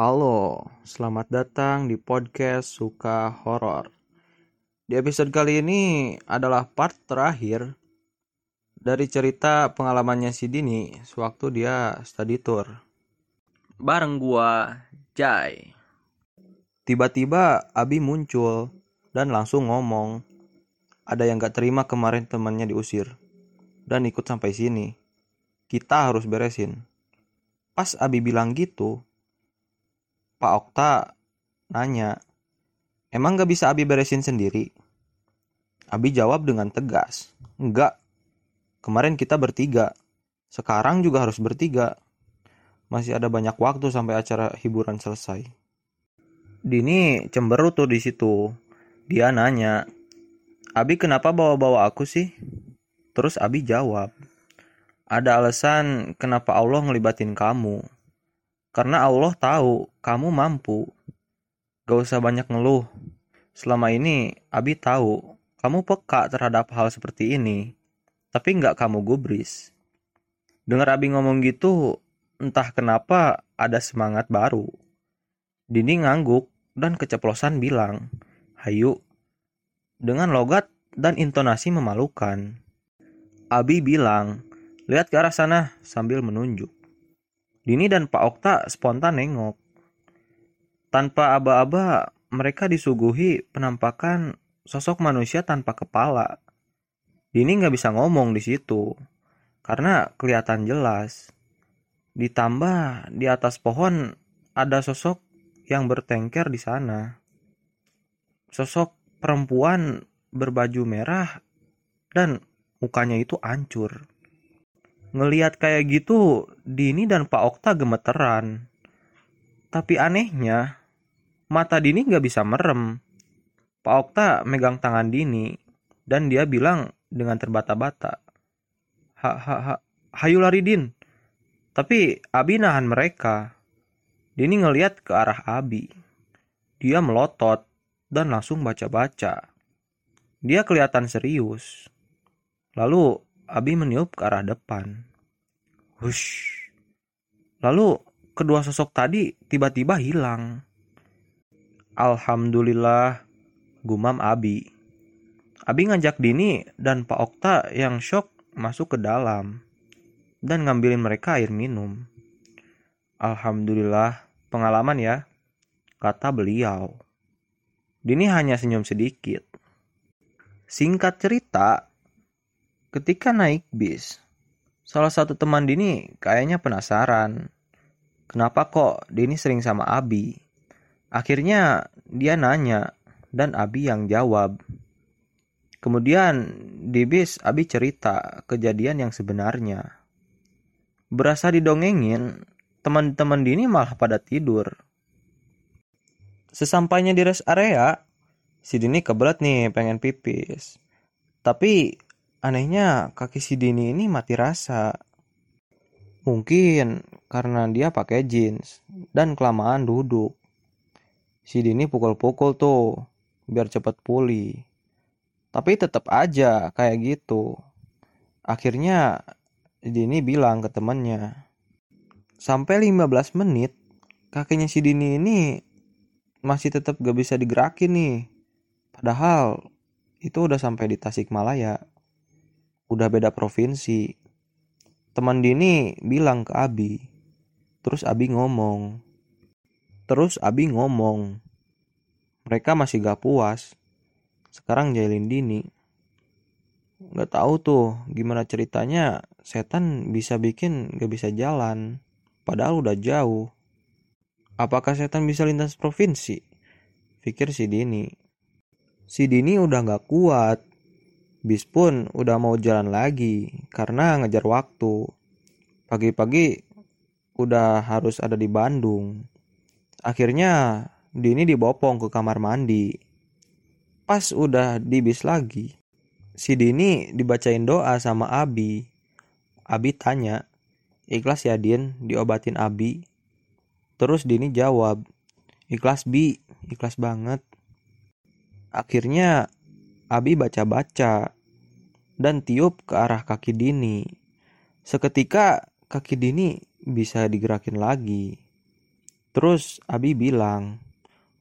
Halo, selamat datang di podcast Suka Horor. Di episode kali ini adalah part terakhir dari cerita pengalamannya si Dini sewaktu dia study tour. Bareng gua, Jai. Tiba-tiba Abi muncul dan langsung ngomong. Ada yang gak terima kemarin temannya diusir. Dan ikut sampai sini. Kita harus beresin. Pas Abi bilang gitu, Pak Okta nanya, emang gak bisa Abi beresin sendiri? Abi jawab dengan tegas, enggak. Kemarin kita bertiga, sekarang juga harus bertiga. Masih ada banyak waktu sampai acara hiburan selesai. Dini cemberut tuh di situ. Dia nanya, Abi kenapa bawa-bawa aku sih? Terus Abi jawab, ada alasan kenapa Allah ngelibatin kamu. Karena Allah tahu kamu mampu. Gak usah banyak ngeluh. Selama ini Abi tahu kamu peka terhadap hal seperti ini. Tapi nggak kamu gubris. Dengar Abi ngomong gitu, entah kenapa ada semangat baru. Dini ngangguk dan keceplosan bilang, Hayu. Dengan logat dan intonasi memalukan. Abi bilang, lihat ke arah sana sambil menunjuk. Dini dan Pak Okta spontan nengok. Tanpa aba-aba, mereka disuguhi penampakan sosok manusia tanpa kepala. Dini nggak bisa ngomong di situ, karena kelihatan jelas. Ditambah di atas pohon ada sosok yang bertengker di sana. Sosok perempuan berbaju merah dan mukanya itu hancur. Ngeliat kayak gitu, Dini dan Pak Okta gemeteran. Tapi anehnya, mata Dini nggak bisa merem. Pak Okta megang tangan Dini, dan dia bilang dengan terbata-bata. Ha, ha, ha, hayu lari Din. Tapi Abi nahan mereka. Dini ngeliat ke arah Abi. Dia melotot dan langsung baca-baca. Dia kelihatan serius. Lalu Abi meniup ke arah depan. Hush. Lalu kedua sosok tadi tiba-tiba hilang. Alhamdulillah, gumam Abi. Abi ngajak Dini dan Pak Okta yang shock masuk ke dalam dan ngambilin mereka air minum. Alhamdulillah, pengalaman ya, kata beliau. Dini hanya senyum sedikit. Singkat cerita, Ketika naik bis, salah satu teman Dini kayaknya penasaran. Kenapa kok Dini sering sama Abi? Akhirnya dia nanya dan Abi yang jawab. Kemudian di bis Abi cerita kejadian yang sebenarnya. Berasa didongengin, teman-teman Dini malah pada tidur. Sesampainya di rest area, si Dini kebelet nih pengen pipis. Tapi Anehnya kaki si Dini ini mati rasa. Mungkin karena dia pakai jeans dan kelamaan duduk. Si Dini pukul-pukul tuh biar cepet pulih. Tapi tetap aja kayak gitu. Akhirnya Dini bilang ke temannya. Sampai 15 menit kakinya si Dini ini masih tetap gak bisa digerakin nih. Padahal itu udah sampai di Tasikmalaya udah beda provinsi. Teman Dini bilang ke Abi. Terus Abi ngomong. Terus Abi ngomong. Mereka masih gak puas. Sekarang jailin Dini. Gak tahu tuh gimana ceritanya setan bisa bikin gak bisa jalan. Padahal udah jauh. Apakah setan bisa lintas provinsi? Pikir si Dini. Si Dini udah gak kuat Bis pun udah mau jalan lagi karena ngejar waktu. Pagi-pagi udah harus ada di Bandung. Akhirnya Dini dibopong ke kamar mandi. Pas udah di bis lagi, si Dini dibacain doa sama Abi. Abi tanya, ikhlas ya Din diobatin Abi? Terus Dini jawab, ikhlas Bi, ikhlas banget. Akhirnya Abi baca-baca dan tiup ke arah kaki Dini. Seketika kaki Dini bisa digerakin lagi. Terus Abi bilang,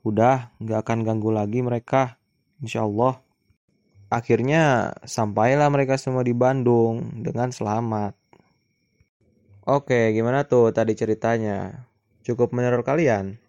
udah gak akan ganggu lagi mereka, insya Allah. Akhirnya sampailah mereka semua di Bandung dengan selamat. Oke, gimana tuh tadi ceritanya? Cukup menurut kalian?